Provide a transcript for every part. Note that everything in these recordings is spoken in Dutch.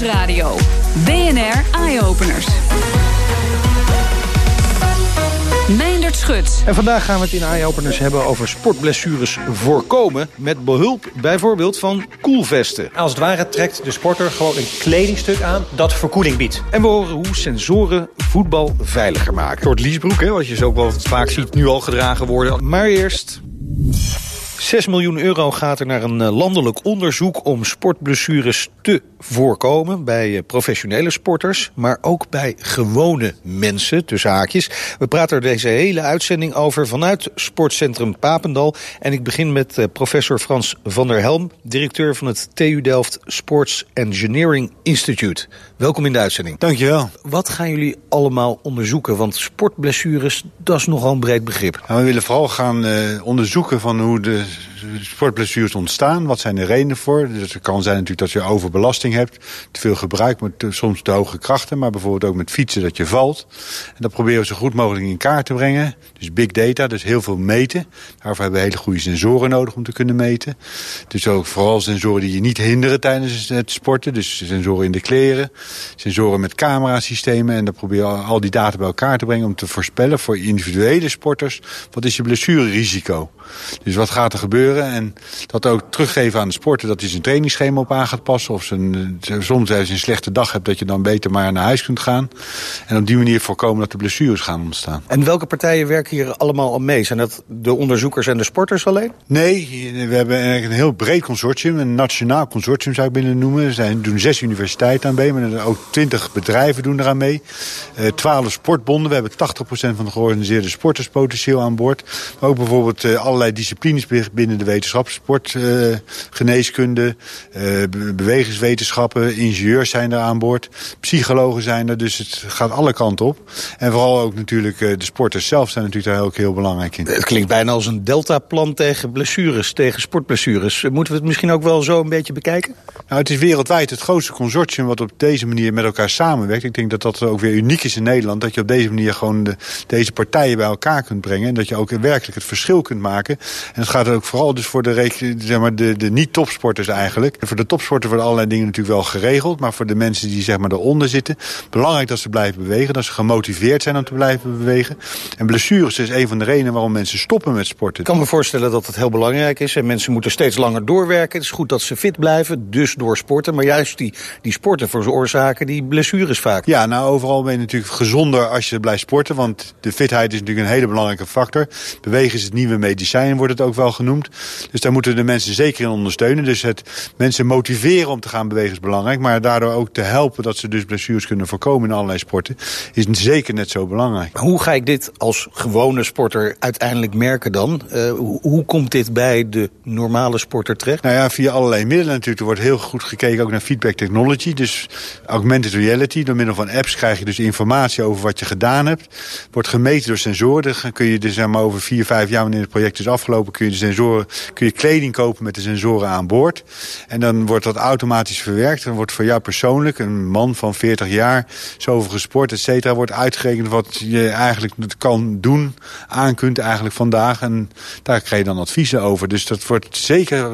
Nieuwsradio. BNR Eye Openers. Meindert Schut. En vandaag gaan we het in Eye-Openers hebben over sportblessures voorkomen... met behulp bijvoorbeeld van koelvesten. Als het ware trekt de sporter gewoon een kledingstuk aan dat verkoeling biedt. En we horen hoe sensoren voetbal veiliger maken. Een soort liesbroek, hè, wat je zo ook wel vaak ziet nu al gedragen worden. Maar eerst... 6 miljoen euro gaat er naar een eh, landelijk onderzoek om sportblessures te voorkomen bij eh, professionele sporters, maar ook bij gewone mensen, tussen haakjes. We praten er deze hele uitzending over vanuit Sportcentrum Papendal. En ik begin met eh, professor Frans van der Helm, directeur van het TU Delft Sports Engineering Institute. Welkom in de uitzending. Dankjewel. Wat gaan jullie allemaal onderzoeken? Want sportblessures, dat is nogal een breed begrip. Nou, we willen vooral gaan uh, onderzoeken van hoe de sportblessures ontstaan. Wat zijn de redenen voor? Dus het kan zijn natuurlijk dat je overbelasting hebt. Te veel gebruik met soms te hoge krachten. Maar bijvoorbeeld ook met fietsen dat je valt. En dat proberen we zo goed mogelijk in kaart te brengen. Dus big data, dus heel veel meten. Daarvoor hebben we hele goede sensoren nodig om te kunnen meten. Dus ook vooral sensoren die je niet hinderen tijdens het sporten. Dus sensoren in de kleren. Sensoren met camerasystemen. En dan proberen we al die data bij elkaar te brengen om te voorspellen voor individuele sporters. Wat is je blessurerisico? Dus wat gaat er gebeuren? En dat ook teruggeven aan de sporter dat hij zijn trainingsschema op aan gaat passen. Of zijn, soms als je een slechte dag hebt dat je dan beter maar naar huis kunt gaan. En op die manier voorkomen dat de blessures gaan ontstaan. En welke partijen werken hier allemaal al mee? Zijn dat de onderzoekers en de sporters alleen? Nee, we hebben eigenlijk een heel breed consortium. Een nationaal consortium zou ik binnen noemen. Er zijn, doen zes universiteiten aan mee, maar ook twintig bedrijven doen eraan mee. Uh, twaalf sportbonden. We hebben 80% van de georganiseerde sporters potentieel aan boord. Maar ook bijvoorbeeld uh, allerlei disciplines binnen de wetenschap. Sport, uh, geneeskunde, bewegingswetenschappen, ingenieurs zijn er aan boord. Psychologen zijn er, dus het gaat alle kanten op. En vooral ook natuurlijk de sporters zelf zijn natuurlijk daar ook heel belangrijk in. Het klinkt bijna als een deltaplan tegen blessures, tegen sportblessures. Moeten we het misschien ook wel zo een beetje bekijken? Nou, het is wereldwijd het grootste consortium wat op deze manier met elkaar samenwerkt. Ik denk dat dat ook weer uniek is in Nederland. Dat je op deze manier gewoon de, deze partijen bij elkaar kunt brengen. En dat je ook werkelijk het verschil kunt maken. En het gaat ook vooral dus voor de, zeg maar, de, de niet-topsporters eigenlijk. En voor de topsporters worden allerlei dingen natuurlijk wel geregeld. Maar voor de mensen die zeg maar eronder zitten. Belangrijk dat ze blijven bewegen. Dat ze gemotiveerd zijn om te blijven bewegen. En blessures is een van de redenen waarom mensen stoppen met sporten. Ik kan me voorstellen dat het heel belangrijk is. En mensen moeten steeds langer doorwerken. Het is goed dat ze fit blijven, dus door sporten. Maar juist die, die sporten veroorzaken die blessures vaak. Ja, nou overal ben je natuurlijk gezonder als je blijft sporten. Want de fitheid is natuurlijk een hele belangrijke factor. Bewegen is het nieuwe medicijn, wordt het ook wel genoemd. Dus daar moeten de mensen zeker in ondersteunen. Dus het mensen motiveren om te gaan bewegen is belangrijk. Maar daardoor ook te helpen dat ze dus blessures kunnen voorkomen in allerlei sporten. Is zeker net zo belangrijk. Hoe ga ik dit als gewone sporter uiteindelijk merken dan? Uh, hoe, hoe, komt dit bij de normale sporter terecht? Nou ja, via allerlei middelen natuurlijk. Er wordt heel goed gekeken ook naar feedback technology. Dus augmented reality. Door middel van apps krijg je dus informatie over wat je gedaan hebt. Wordt gemeten door sensoren. Dan kun je dus zeg maar, over vier, vijf jaar wanneer het project is afgelopen... kun je, de sensoren, kun je kleding kopen met de sensoren aan boord. En dan wordt dat automatisch verwerkt. Dan wordt voor jou persoonlijk, een man van 40 jaar... zoveel gesport, et cetera, wordt uitgerekend wat je eigenlijk kan doen... aan kunt eigenlijk vandaag. En daar krijg je dan adviezen over. Dus dat wordt zeker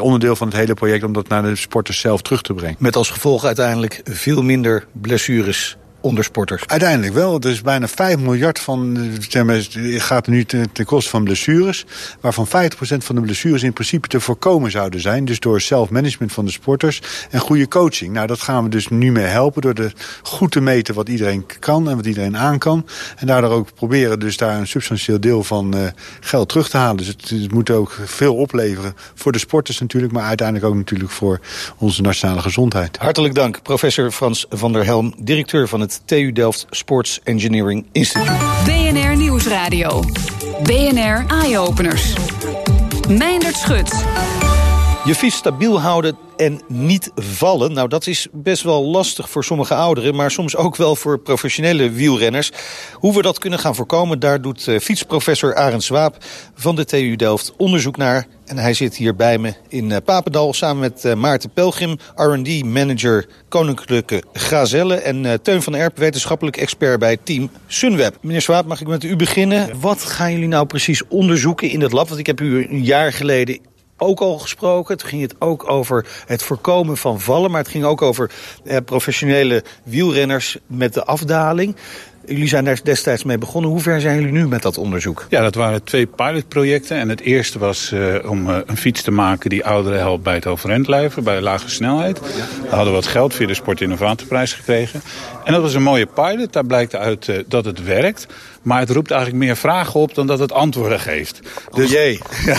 onderdeel van het hele project... om dat naar de sporters zelf terug te brengen. Met als gevolg uiteindelijk veel minder blessures onder sporters? Uiteindelijk wel. Er is bijna 5 miljard van, zeg maar, gaat nu ten, ten koste van blessures. Waarvan 50% van de blessures in principe te voorkomen zouden zijn. Dus door zelfmanagement van de sporters en goede coaching. Nou, dat gaan we dus nu mee helpen door de goed te meten wat iedereen kan en wat iedereen aan kan. En daardoor ook proberen dus daar een substantieel deel van uh, geld terug te halen. Dus het, het, moet ook veel opleveren voor de sporters natuurlijk, maar uiteindelijk ook natuurlijk voor onze nationale gezondheid. Hartelijk dank, professor Frans van der Helm, directeur van het TU Delft Sports Engineering Institute. BNR Nieuwsradio. BNR Eye Openers. Meindert Schut. Je fiets stabiel houden en niet vallen. Nou, dat is best wel lastig voor sommige ouderen... maar soms ook wel voor professionele wielrenners. Hoe we dat kunnen gaan voorkomen... daar doet uh, fietsprofessor Arend Zwaap van de TU Delft onderzoek naar. En hij zit hier bij me in uh, Papendal... samen met uh, Maarten Pelgrim, R&D-manager Koninklijke Gazelle... en Teun van Erp, wetenschappelijk expert bij team Sunweb. Meneer Zwaap, mag ik met u beginnen? Wat gaan jullie nou precies onderzoeken in het lab? Want ik heb u een jaar geleden ook al gesproken. Toen ging het ook over het voorkomen van vallen. Maar het ging ook over eh, professionele wielrenners met de afdaling. Jullie zijn daar destijds mee begonnen. Hoe ver zijn jullie nu met dat onderzoek? Ja, dat waren twee pilotprojecten. En het eerste was uh, om uh, een fiets te maken die ouderen helpt bij het overeind blijven, bij lage snelheid. We hadden wat geld via de Sport Innovatieprijs gekregen. En dat was een mooie pilot. Daar blijkt uit uh, dat het werkt. Maar het roept eigenlijk meer vragen op dan dat het antwoorden geeft. Dus, oh jee. ja,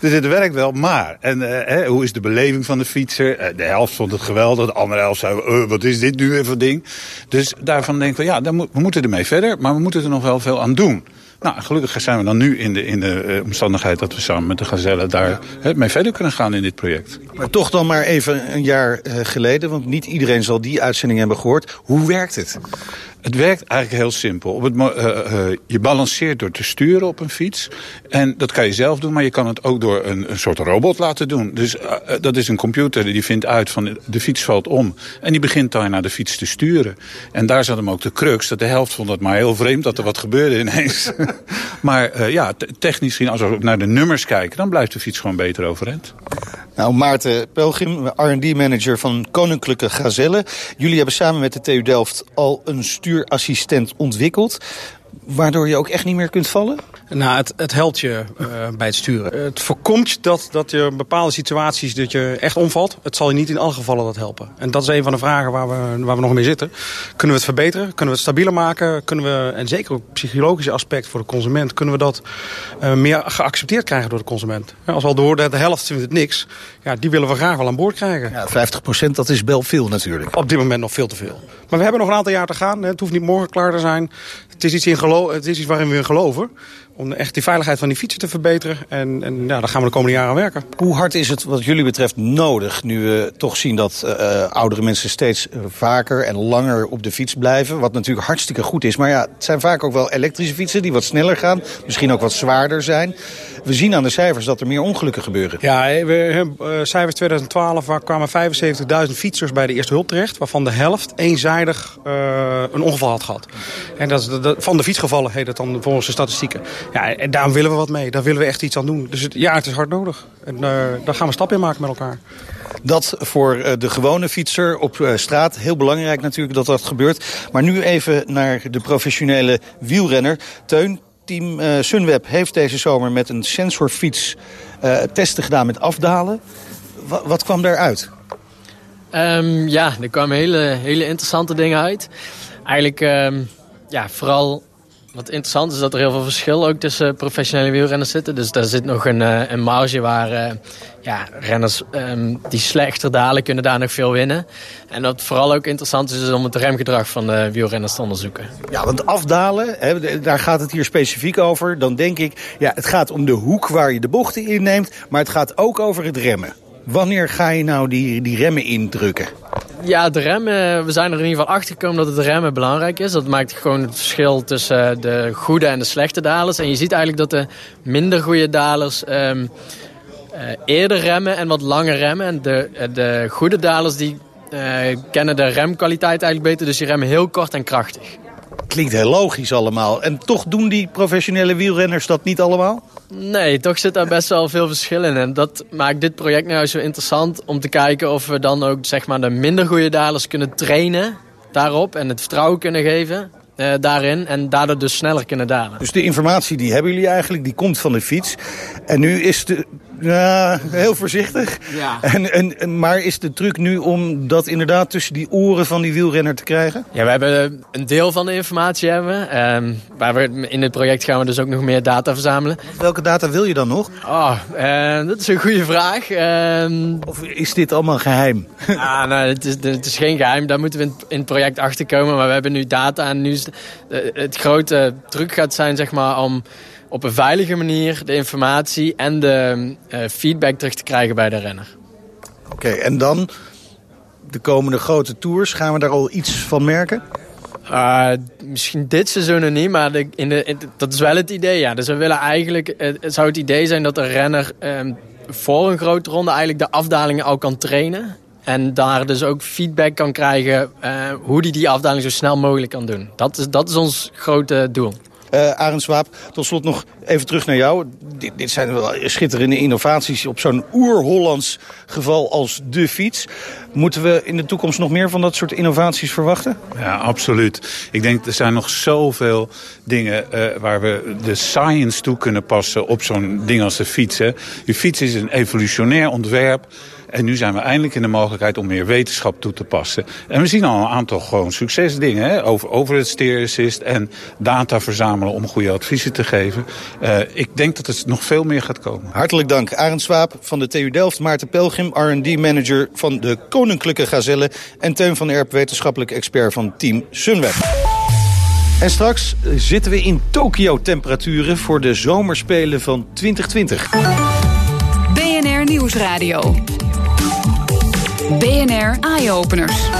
dus het werkt wel, maar. En hè, hoe is de beleving van de fietser? de helft vond het geweldig, de andere helft zei... wat is dit nu weer voor ding? Dus daarvan denken we, ja, dan moet, we moeten ermee verder... maar we moeten er nog wel veel aan doen. Nou, gelukkig zijn we dan nu in de, in de uh, omstandigheid dat we samen met de Gazelle daar he, mee verder kunnen gaan in dit project. Maar toch dan maar even een jaar uh, geleden, want niet iedereen zal die uitzending hebben gehoord. Hoe werkt het? Het werkt eigenlijk heel simpel. Op het, uh, uh, je balanceert door te sturen op een fiets. En dat kan je zelf doen, maar je kan het ook door een, een soort robot laten doen. Dus uh, dat is een computer die vindt uit van de fiets valt om. En die begint dan naar de fiets te sturen. En daar zat hem ook de crux. Dat de helft vond het maar heel vreemd dat er wat gebeurde ineens. maar ja, technisch gezien, als we naar de nummers kijken... dan blijft de fiets gewoon beter overeind. Nou, Maarten Pelgrim, R&D-manager van Koninklijke Gazelle. Jullie hebben samen met de TU Delft al een stuurassistent ontwikkeld. Waardoor je ook echt niet meer kunt vallen? Nou, het, het helpt je uh, bij het sturen. Het voorkomt dat, dat je in bepaalde situaties dat je echt omvalt. Het zal je niet in alle gevallen dat helpen. En dat is een van de vragen waar we, waar we nog mee zitten. Kunnen we het verbeteren? Kunnen we het stabieler maken? Kunnen we, en zeker ook het psychologische aspect voor de consument... kunnen we dat uh, meer geaccepteerd krijgen door de consument? Als we al door de, de helft vindt het niks... Ja, die willen we graag wel aan boord krijgen. Ja, 50% dat is wel veel natuurlijk. Op dit moment nog veel te veel. Maar we hebben nog een aantal jaar te gaan. Het hoeft niet morgen klaar te zijn. Het is iets, in gelo het is iets waarin we in geloven om echt die veiligheid van die fietsen te verbeteren. En, en ja, daar gaan we de komende jaren aan werken. Hoe hard is het wat jullie betreft nodig... nu we toch zien dat uh, oudere mensen steeds vaker en langer op de fiets blijven? Wat natuurlijk hartstikke goed is. Maar ja, het zijn vaak ook wel elektrische fietsen die wat sneller gaan. Misschien ook wat zwaarder zijn. We zien aan de cijfers dat er meer ongelukken gebeuren. Ja, we hebben uh, cijfers 2012 waar kwamen 75.000 fietsers bij de eerste hulp terecht. Waarvan de helft eenzijdig uh, een ongeval had gehad. En dat, van de fietsgevallen heet dat dan volgens de statistieken. Ja, en daar willen we wat mee. Daar willen we echt iets aan doen. Dus het, ja, het is hard nodig. En uh, daar gaan we stappen in maken met elkaar. Dat voor de gewone fietser op straat. Heel belangrijk natuurlijk dat dat gebeurt. Maar nu even naar de professionele wielrenner. Teun, team Sunweb heeft deze zomer met een sensorfiets testen gedaan met afdalen. W wat kwam daaruit? Um, ja, er kwamen hele, hele interessante dingen uit. Eigenlijk um, ja, vooral wat interessant is dat er heel veel verschil ook tussen professionele wielrenners zitten. Dus daar zit nog een, uh, een marge waar uh, ja, renners um, die slechter dalen kunnen daar nog veel winnen. En wat vooral ook interessant is, is om het remgedrag van de wielrenners te onderzoeken. Ja, want afdalen, hè, daar gaat het hier specifiek over. Dan denk ik, ja, het gaat om de hoek waar je de bochten inneemt. Maar het gaat ook over het remmen. Wanneer ga je nou die, die remmen indrukken? Ja, de remmen, we zijn er in ieder geval achter gekomen dat het remmen belangrijk is. Dat maakt gewoon het verschil tussen de goede en de slechte dalers. En je ziet eigenlijk dat de minder goede dalers um, uh, eerder remmen en wat langer remmen. En de, de goede dalers die kennen de remkwaliteit eigenlijk beter, dus die remmen heel kort en krachtig. Klinkt heel logisch allemaal. En toch doen die professionele wielrenners dat niet allemaal? Nee, toch zit daar best wel veel verschil in. En dat maakt dit project nou zo interessant om te kijken of we dan ook zeg maar, de minder goede dalers kunnen trainen daarop. En het vertrouwen kunnen geven uh, daarin. En daardoor dus sneller kunnen dalen. Dus de informatie die hebben jullie eigenlijk, die komt van de fiets. En nu is de, ja, heel voorzichtig. Ja. En, en, maar is de truc nu om dat inderdaad tussen die oren van die wielrenner te krijgen? Ja, we hebben een deel van de informatie hebben. Um, waar we, in het project gaan we dus ook nog meer data verzamelen. Welke data wil je dan nog? Oh, uh, dat is een goede vraag. Uh, of is dit allemaal geheim? ah, nou, het, is, het is geen geheim. Daar moeten we in, in het project achter komen. Maar we hebben nu data en nu is het, het grote truc gaat zijn zeg maar om op een veilige manier de informatie en de uh, feedback terug te krijgen bij de renner. Oké, okay, en dan de komende grote tours, gaan we daar al iets van merken? Uh, misschien dit seizoen nog niet, maar de, in de, in, dat is wel het idee. Ja. Dus we willen eigenlijk, het zou het idee zijn dat de renner um, voor een grote ronde eigenlijk de afdalingen al kan trainen. En daar dus ook feedback kan krijgen uh, hoe hij die, die afdaling zo snel mogelijk kan doen. Dat is, dat is ons grote doel. Uh, Arend Swaap, tot slot nog Even terug naar jou. Dit, zijn wel schitterende innovaties op zo'n oer-Hollands geval als de fiets. Moeten we in de toekomst nog meer van dat soort innovaties verwachten? Ja, absoluut. Ik denk er zijn nog zoveel dingen uh, waar we de science toe kunnen passen op zo'n ding als de fiets. Hè. De fiets is een evolutionair ontwerp. En nu zijn we eindelijk in de mogelijkheid om meer wetenschap toe te passen. En we zien al een aantal gewoon succesdingen. Hè? Over, over het steer assist en data verzamelen om goede adviezen te geven. Uh, ik denk dat het nog veel meer gaat komen. Hartelijk dank. Arend Swaap van de TU Delft. Maarten Pelgrim, R&D-manager van de Koninklijke Gazelle. En Teun van Erp, wetenschappelijk expert van Team Sunweb. En straks zitten we in Tokio-temperaturen voor de zomerspelen van 2020. BNR Nieuwsradio. BNR Eye-Openers.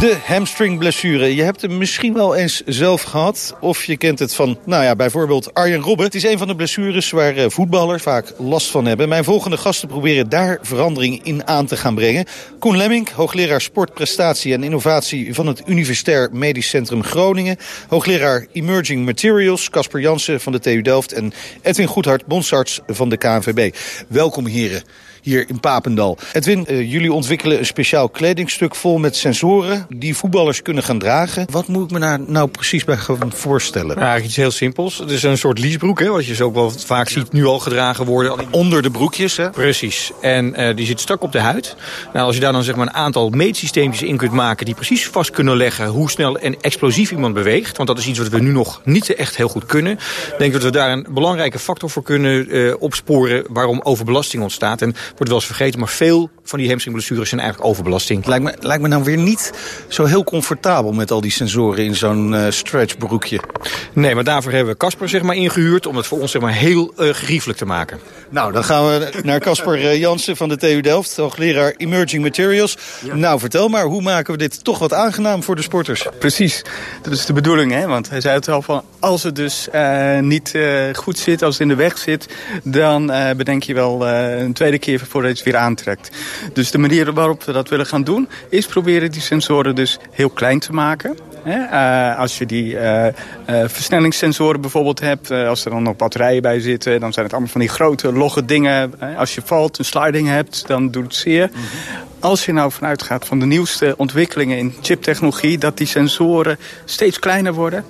De hamstringblessure. Je hebt hem misschien wel eens zelf gehad. Of je kent het van, nou ja, bijvoorbeeld Arjen Robben. Het is een van de blessures waar eh, voetballers vaak last van hebben. Mijn volgende gasten proberen daar verandering in aan te gaan brengen. Koen Lemming, hoogleraar sportprestatie en innovatie... van het Universitair Medisch Centrum Groningen. Hoogleraar Emerging Materials, Casper Jansen van de TU Delft... en Edwin Goedhart, bondsarts van de KNVB. Welkom heren hier in Papendal. Edwin, uh, jullie ontwikkelen een speciaal kledingstuk vol met sensoren... die voetballers kunnen gaan dragen. Wat moet ik me daar nou precies bij gaan voorstellen? Nou, eigenlijk iets heel simpels. Het is een soort liesbroek, hè, wat je zo ook wel vaak ziet nu al gedragen worden. Onder de broekjes, hè? Precies. En uh, die zit strak op de huid. Nou, als je daar dan zeg maar een aantal meetsysteempjes in kunt maken... die precies vast kunnen leggen hoe snel en explosief iemand beweegt... want dat is iets wat we nu nog niet echt heel goed kunnen... denk ik dat we daar een belangrijke factor voor kunnen uh, opsporen... waarom overbelasting ontstaat. En wordt wel eens vergeten, maar veel van die hamstringblessures zijn eigenlijk overbelasting. Lijkt me, lijkt me nou weer niet zo heel comfortabel met al die sensoren in zo'n uh, stretchbroekje. Nee, maar daarvoor hebben we Casper zeg maar, ingehuurd om het voor ons zeg maar, heel uh, geriefelijk te maken. Nou, dan gaan we naar Casper uh, Jansen van de TU Delft, hoogleraar Emerging Materials. Ja. Nou, vertel maar, hoe maken we dit toch wat aangenaam voor de sporters? Precies, dat is de bedoeling, hè? want hij zei het al van, als het dus niet goed zit, als het in de weg zit, dan bedenk je wel een tweede keer voordat je het weer aantrekt. Dus de manier waarop we dat willen gaan doen... is proberen die sensoren dus heel klein te maken. Uh, als je die uh, uh, versnellingssensoren bijvoorbeeld hebt... als er dan nog batterijen bij zitten... dan zijn het allemaal van die grote, logge dingen. als je valt, een sliding hebt, dan doet het zeer. Mm -hmm. Als je nou vanuit gaat van de nieuwste ontwikkelingen in chiptechnologie... dat die sensoren steeds kleiner worden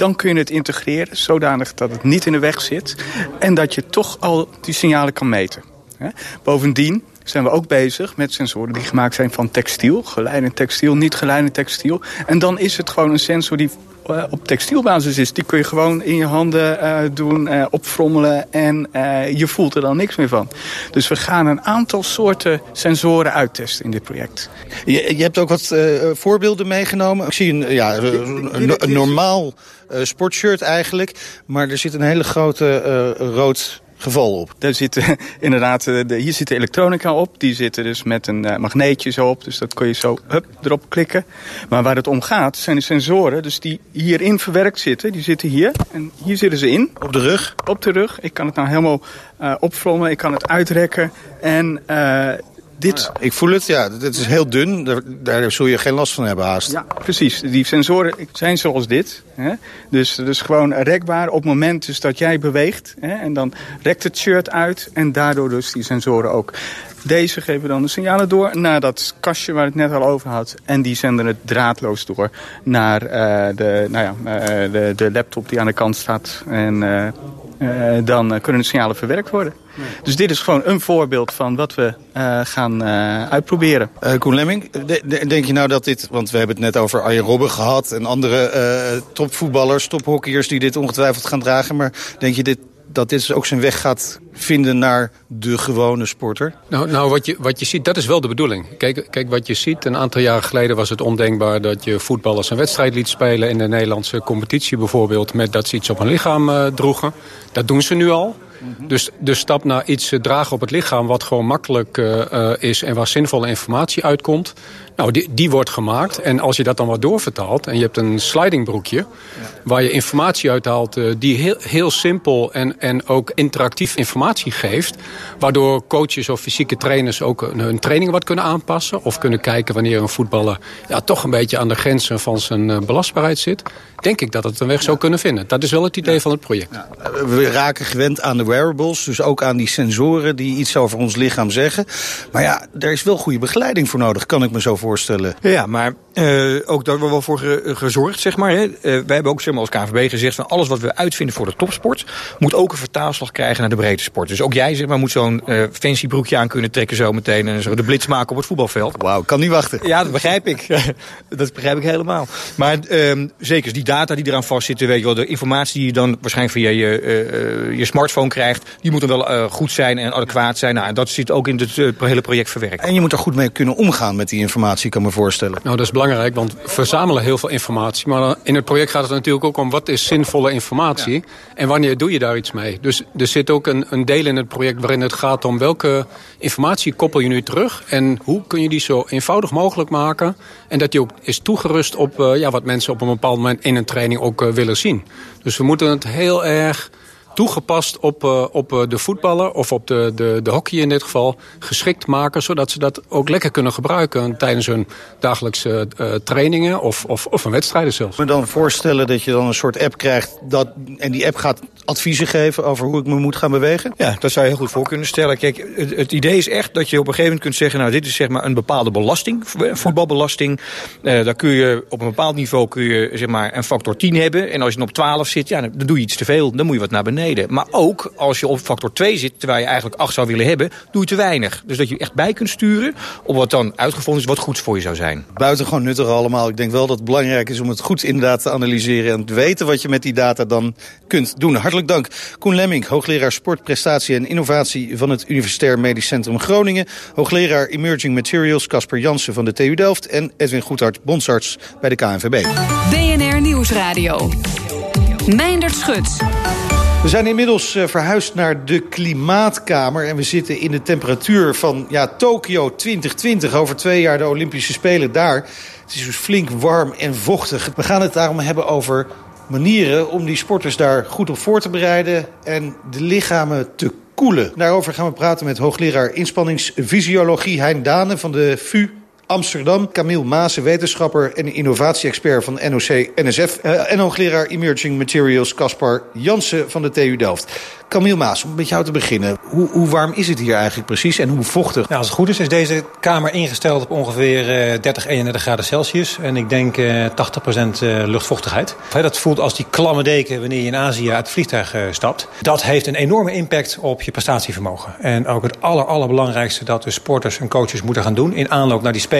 dan kun je het integreren zodanig dat het niet in de weg zit... en dat je toch al die signalen kan meten. Bovendien zijn we ook bezig met sensoren die gemaakt zijn van textiel. Geleidend textiel, niet geleidend textiel. En dan is het gewoon een sensor die uh, op textielbasis is. Die kun je gewoon in je handen uh, doen, uh, opfrommelen en je voelt er dan niks meer van. Dus we gaan een aantal soorten sensoren uittesten in dit project. Je, je hebt ook wat voorbeelden meegenomen. Ik zie een, ja, een, een normaal sportshirt eigenlijk. Maar er zit een hele grote rood geval op. Daar zit inderdaad, de, hier zit de elektronica op. Die zitten dus met een uh, magneetje zo op. Dus dat kun je zo hup, erop klikken. Maar waar het om gaat zijn de sensoren. Dus die hierin verwerkt zitten. Die zitten hier. En hier zitten ze in. Op de rug? Op de rug. Ik kan het nou helemaal uh. Ik kan het uitrekken. En uh, dit... Ja, ik voel het, ja. Dit is heel dun. Daar, daar, zul je geen last van hebben haast. Ja, precies. Die sensoren zijn zoals dit. Hè? Dus, dus gewoon rekbaar op het moment dus dat jij beweegt. Hè? En dan rekt het shirt uit en daardoor dus die sensoren ook. Deze geven dan de signalen door naar dat kastje waar het net al over had. En die zenden het draadloos door naar uh, de, nou ja, uh, de, de laptop die aan de kant staat. En uh, uh, dan kunnen de signalen verwerkt worden. Nee. Dus dit is gewoon een voorbeeld van wat we uh, gaan uh, uitproberen. Uh, Koen Lemming, de, de, denk je nou dat dit... want we hebben het net over Arjen Robben gehad... en andere topvoetballers, tophockeyers die dit ongetwijfeld gaan dragen... maar denk je dit, dat dit ook zijn weg gaat vinden naar de gewone sporter? Nou, nou wat, je, wat je ziet, dat is wel de bedoeling. Kijk, kijk, wat je ziet, een aantal jaren geleden was het ondenkbaar... dat je voetballers een wedstrijd liet spelen in de Nederlandse competitie bijvoorbeeld... met dat ze iets op hun lichaam uh, droegen. Dat doen ze nu al. Dus de stap naar iets eh, dragen op het lichaam wat gewoon makkelijk uh, is en waar zinvolle informatie uitkomt. Nou, die, die wordt gemaakt. En als je dat dan wat doorvertaalt en je hebt een slidingbroekje... waar je informatie uithaalt uh, die heel, heel simpel en, en ook interactief informatie geeft... waardoor coaches of fysieke trainers ook hun training wat kunnen aanpassen... of kunnen kijken wanneer een voetballer ja, toch een beetje aan de grenzen van zijn uh, belastbaarheid zit... denk ik dat het een weg zou kunnen vinden. Dat is wel het idee van het project. Ja. We raken gewend aan de wearables, dus ook aan die sensoren... die iets over ons lichaam zeggen. Maar ja, er is wel goede begeleiding voor nodig, kan ik me zo voorstellen voorstellen. Ja, maar uh, ook daar hebben we wel voor ge gezorgd, zeg maar. Hè. Uh, wij hebben ook zeg maar, als KVB gezegd... van alles wat we uitvinden voor de topsport... moet ook een vertaalslag krijgen naar de breedte sport. Dus ook jij zeg maar, moet zo'n uh, fancy broekje aan kunnen trekken zo meteen... en zo de blitz maken op het voetbalveld. Wauw, kan niet wachten. Ja, dat begrijp ik. dat begrijp ik helemaal. Maar zeker, die data die eraan vastzitten... weet je wel, de informatie die je dan waarschijnlijk via je, je smartphone krijgt... die moet dan wel goed zijn en adequaat zijn. Nou, dat zit ook in het hele project verwerkt. En je moet er goed mee kunnen omgaan met die informatie, kan me voorstellen. Nou, dat is belangrijk, want we verzamelen heel veel informatie. Maar in het project gaat het natuurlijk ook om wat is zinvolle informatie... Ja. en wanneer doe je daar iets mee. Dus er zit ook een, een deel in het project waarin het gaat om... welke informatie koppel je nu terug... en hoe kun je die zo eenvoudig mogelijk maken... en dat die ook is toegerust op uh, ja, wat mensen op een bepaald moment in een training ook uh, willen zien. Dus we moeten het heel erg toegepast op, uh, op uh, de voetballer of op de, de, de hockey in dit geval geschikt maken... zodat ze dat ook lekker kunnen gebruiken tijdens hun dagelijkse uh, trainingen of, of, of een wedstrijden zelfs. Ik me dan voorstellen dat je dan een soort app krijgt dat, en die app gaat adviezen geven over hoe ik me moet gaan bewegen? Ja, dat zou je heel goed voor kunnen stellen. Kijk, het, het idee is echt dat je op een gegeven moment kunt zeggen... nou, dit is zeg maar een bepaalde belasting, voetbalbelasting. daar kun je op een bepaald niveau kun je, zeg maar, een factor 10 hebben. En als je op 12 zit, ja, dan doe je iets te veel. Dan moet je wat naar beneden. Maar ook als je op factor 2 zit, terwijl je eigenlijk 8 zou willen hebben, doe je te weinig. Dus dat je echt bij kunt sturen op wat dan uitgevonden is wat goed voor je zou zijn. Buitengewoon nuttig allemaal. Ik denk wel dat het belangrijk is om het goed inderdaad te analyseren en te weten wat je met die data dan kunt doen. Hartelijk dank. Koen Lemming, hoogleraar sportprestatie en innovatie van het Universitair Medisch Centrum Groningen. Hoogleraar Emerging Materials Casper Jansen van de TU Delft en Edwin Goedhart, bondsarts bij de KNVB. BNR Nieuwsradio. Meindert Schut. We zijn inmiddels uh, verhuisd naar de Klimaatkamer. En we zitten in de temperatuur van ja, Tokio 2020. Over twee jaar de Olympische Spelen daar. Het is dus flink warm en vochtig. We gaan het daarom hebben over manieren om die sporters daar goed op voor te bereiden. En de lichamen te koelen. Daarover gaan we praten met hoogleraar inspanningsfysiologie Hein Dane van de VU Amsterdam. Camille Maassen, wetenschapper en innovatie-expert van NOC-NSF. En hoogleraar Emerging Materials Caspar Jansen van de TU Delft. Camille Maas, om met jou te beginnen. Hoe, hoe, warm is het hier eigenlijk precies en hoe vochtig? Nou, als het goed is, is deze kamer ingesteld op ongeveer uh, 30, 31 graden Celsius. En ik denk uh, 80% uh, luchtvochtigheid. Dat voelt als die klamme deken wanneer je in Azië uit het vliegtuig stapt. Dat heeft een enorme impact op je prestatievermogen. En ook het aller, allerbelangrijkste dat de sporters en coaches moeten gaan doen... in aanloop naar die Spelen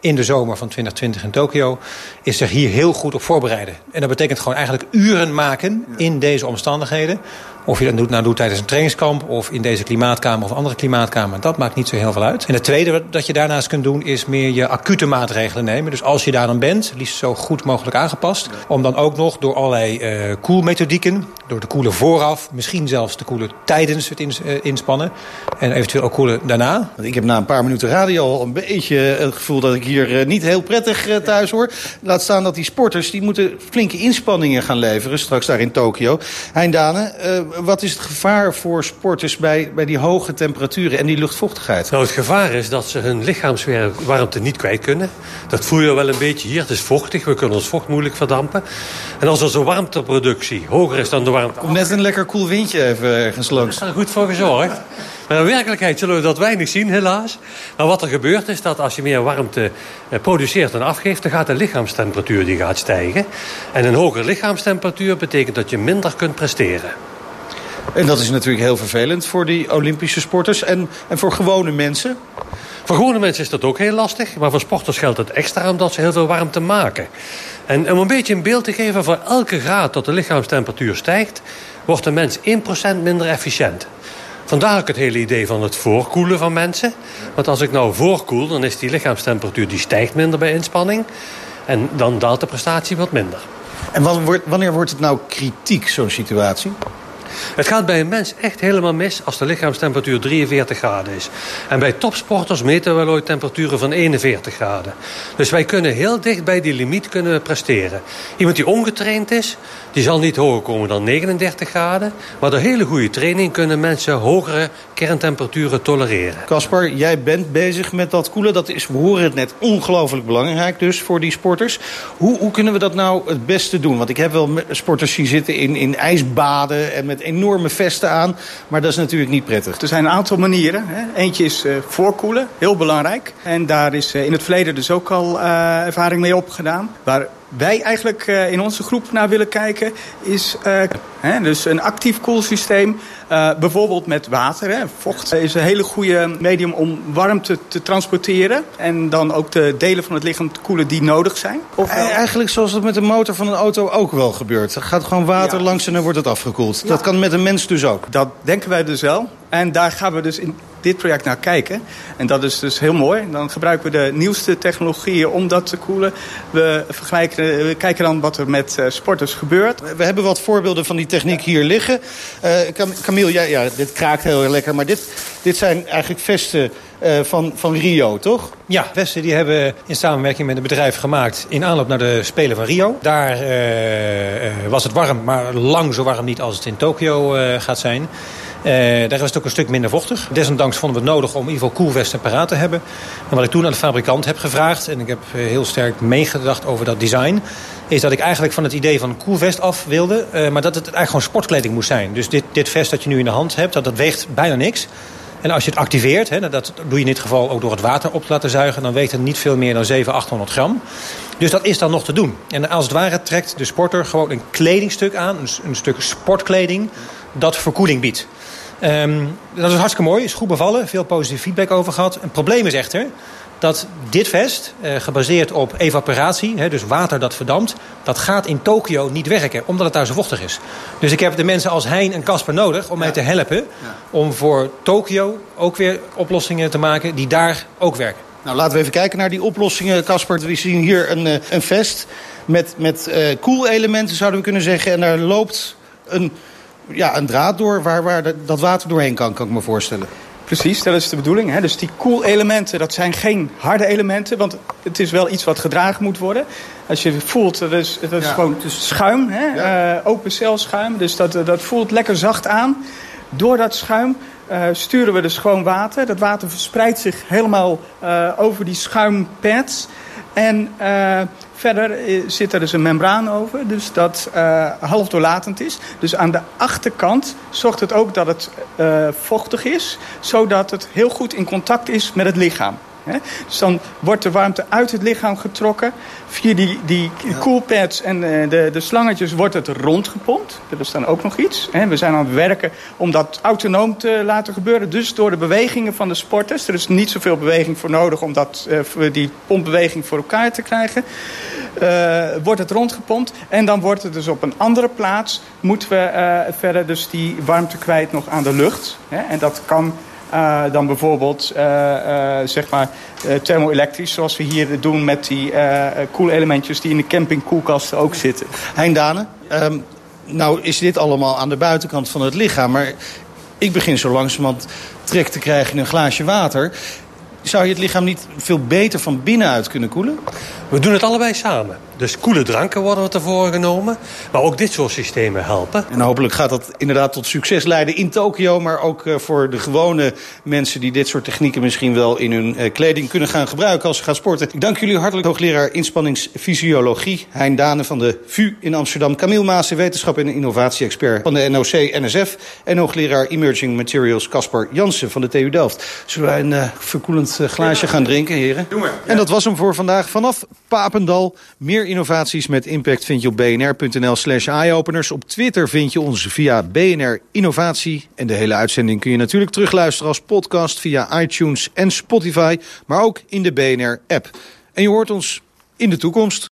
in de zomer van 2020 in Tokio... is zich hier heel goed op voorbereiden. En dat betekent gewoon eigenlijk uren maken in deze omstandigheden... Of je dat doet, nou tijdens een trainingskamp of in deze klimaatkamer of andere klimaatkamer. Dat maakt niet zo heel veel uit. En het tweede dat je daarnaast kunt doen is meer je acute maatregelen nemen. Dus als je daar dan bent, liefst zo goed mogelijk aangepast. Om dan ook nog door allerlei uh, koelmethodieken, door te koelen vooraf, misschien zelfs te koelen tijdens het uh, inspannen. En eventueel ook koelen daarna. Ik heb na een paar minuten radio al een beetje het gevoel dat ik hier uh, niet heel prettig thuis hoor. Laat staan dat die sporters die moeten flinke inspanningen gaan leveren straks daar in Tokio. Heindane, wat is het gevaar voor sporters bij, bij die hoge temperaturen en die luchtvochtigheid? Nou, het gevaar is dat ze hun lichaamswarmte niet kwijt kunnen. Dat voel je wel een beetje hier. Het is vochtig, we kunnen ons vocht moeilijk verdampen. En als onze warmteproductie hoger is dan de warmte... Komt net een lekker koel windje even ergens langs. Daar is er goed voor gezorgd. Maar in werkelijkheid zullen we dat weinig zien, helaas. Maar wat er gebeurt is dat als je meer warmte produceert en afgeeft... dan gaat de lichaamstemperatuur die gaat stijgen. En een hogere lichaamstemperatuur betekent dat je minder kunt presteren. En dat is natuurlijk heel vervelend voor die Olympische sporters en, en voor gewone mensen. Voor gewone mensen is dat ook heel lastig. Maar voor sporters geldt het extra omdat ze heel veel warmte maken. En om een beetje een beeld te geven... voor elke graad dat de lichaamstemperatuur stijgt... wordt de mens 1% minder efficiënt. Vandaar ook het hele idee van het voorkoelen van mensen. Want als ik nou voorkoel, dan is die lichaamstemperatuur... die stijgt minder bij inspanning. En dan daalt de prestatie wat minder. En wanneer wordt het nou kritiek, zo'n situatie? Het gaat bij een mens echt helemaal mis als de lichaamstemperatuur 43 graden is. En bij topsporters meten we ooit temperaturen van 41 graden. Dus wij kunnen heel dicht bij die limiet kunnen presteren. Iemand die ongetraind is, die zal niet hoger komen dan 39 graden. Maar door hele goede training kunnen mensen hogere kerntemperaturen tolereren. Caspar, jij bent bezig met dat koelen. Dat is, we horen het net, ongelooflijk belangrijk dus voor die sporters. Hoe, hoe kunnen we dat nou het beste doen? Want ik heb wel sporters zien zitten in, in ijsbaden en met enorme vesten aan. Maar dat is natuurlijk niet prettig. Er zijn een aantal manieren. Hè. Eentje is uh, voorkoelen, heel belangrijk. En daar is uh, in het verleden dus ook al uh, ervaring mee opgedaan. Waar wij eigenlijk uh, in onze groep naar willen kijken is uh, hè, dus een actief koelsysteem. Uh, bijvoorbeeld met water. Hè. Vocht is een hele goede medium om warmte te transporteren. En dan ook de delen van het lichaam te koelen die nodig zijn. Of Eigenlijk zoals het met de motor van een auto ook wel gebeurt. Er gaat gewoon water ja. langs en dan wordt het afgekoeld. Ja. Dat kan met een mens dus ook. Dat denken wij dus wel. En daar gaan we dus in dit project naar kijken. En dat is dus heel mooi. Dan gebruiken we de nieuwste technologieën om dat te koelen. We, vergelijken, we kijken dan wat er met uh, sporters gebeurt. We hebben wat voorbeelden van die techniek hier liggen. Uh, Camille, ja, ja, dit kraakt heel erg lekker. Maar dit, dit zijn eigenlijk vesten uh, van, van Rio, toch? Ja, vesten die hebben we in samenwerking met een bedrijf gemaakt... in aanloop naar de Spelen van Rio. Daar was het warm, maar lang zo warm niet als het in Tokio gaat zijn... Uh, daar was het ook een stuk minder vochtig. Desondanks vonden we het nodig om in ieder geval koelvesten paraat te hebben. En wat ik toen aan de fabrikant heb gevraagd... en ik heb heel sterk meegedacht over dat design... is dat ik eigenlijk van het idee van een koelvest af wilde... Uh, maar dat het eigenlijk gewoon sportkleding moest zijn. Dus dit, dit vest dat je nu in de hand hebt, dat, dat weegt bijna niks... En als je het activeert, hè, dat doe je in dit geval ook door het water op te laten zuigen... dan weegt het niet veel meer dan 700, 800 gram. Dus dat is dan nog te doen. En als het ware trekt de sporter gewoon een kledingstuk aan... een, een stuk sportkleding dat verkoeling biedt. Um, dat is hartstikke mooi, is goed bevallen, veel positieve feedback over gehad. Een probleem is echter dat dit vest, eh, gebaseerd op evaporatie, hè, dus water dat verdampt... dat gaat in Tokio niet werken, omdat het daar zo vochtig is. Dus ik heb de mensen als Hein en Casper nodig om ja. mij te helpen... Ja. om voor Tokio ook weer oplossingen te maken die daar ook werken. Nou, laten we even kijken naar die oplossingen, Casper. We zien hier een, een vest met, met uh, koelelementen, zouden we kunnen zeggen. En daar loopt een ja, een draad door waar, waar dat water doorheen kan, kan ik me voorstellen. Precies, dat is de bedoeling. Hè? Dus die koelelementen, dat zijn geen harde elementen... want het is wel iets wat gedragen moet worden. Als je voelt, dat is, dat is ja. gewoon schuim, hè? Ja. Uh, open celschuim. Dus dat, dat voelt lekker zacht aan. Door dat schuim uh, sturen we dus schoon water. Dat water verspreidt zich helemaal uh, over die schuimpads... En verder zit er dus een membraan over, dus dat uh, half doorlatend is. Dus aan de achterkant zorgt het ook dat het uh, vochtig is, zodat het heel goed in contact is met het lichaam. Hè? Dus dan wordt de warmte uit het lichaam getrokken. Via die, die ja. coolpads en uh, de, de slangetjes wordt het rondgepompt. Dat is dan ook nog iets. Hè? We zijn aan het werken om dat autonoom te laten gebeuren. Dus door de bewegingen van de sporters. Er is niet zoveel beweging voor nodig om dat, uh, die pompbeweging voor elkaar te krijgen. Uh, wordt het rondgepompt. En dan wordt het dus op een andere plaats... moeten we verder dus die warmte kwijt nog aan de lucht. Hè? En dat kan... Uh, dan bijvoorbeeld uh, zeg maar thermoelektrisch, zoals we hier doen met die koelelementjes die in de campingkoelkasten ook zitten. Hein Dane, um, nou is dit allemaal aan de buitenkant van het lichaam, maar ik begin zo langzamerhand trek te krijgen in een glaasje water. Zou je het lichaam niet veel beter van binnenuit kunnen koelen? We doen het allebei samen. Dus koele dranken worden te voren genomen. Maar ook dit soort systemen helpen. En hopelijk gaat dat inderdaad tot succes leiden in Tokio. Maar ook uh, voor de gewone mensen die dit soort technieken misschien wel in hun uh, kleding kunnen gaan gebruiken als ze gaan sporten. Ik dank jullie hartelijk hoogleraar inspanningsfysiologie. Hein Dane van de VU in Amsterdam. Camille Maas, wetenschap en innovatie-expert van de NOC-NSF. En hoogleraar Emerging Materials Caspar Jansen van de TU Delft. Zullen wij een uh, verkoelend glaasje gaan drinken, heren? Doe maar. Ja. En dat was hem voor vandaag vanaf Papendal. Meer innovaties met impact vind je op bnr.nl slash eyeopeners. Op Twitter vind je ons via BNR Innovatie. En de hele uitzending kun je natuurlijk terugluisteren als podcast via iTunes en Spotify. Maar ook in de BNR-app. En je hoort ons in de toekomst.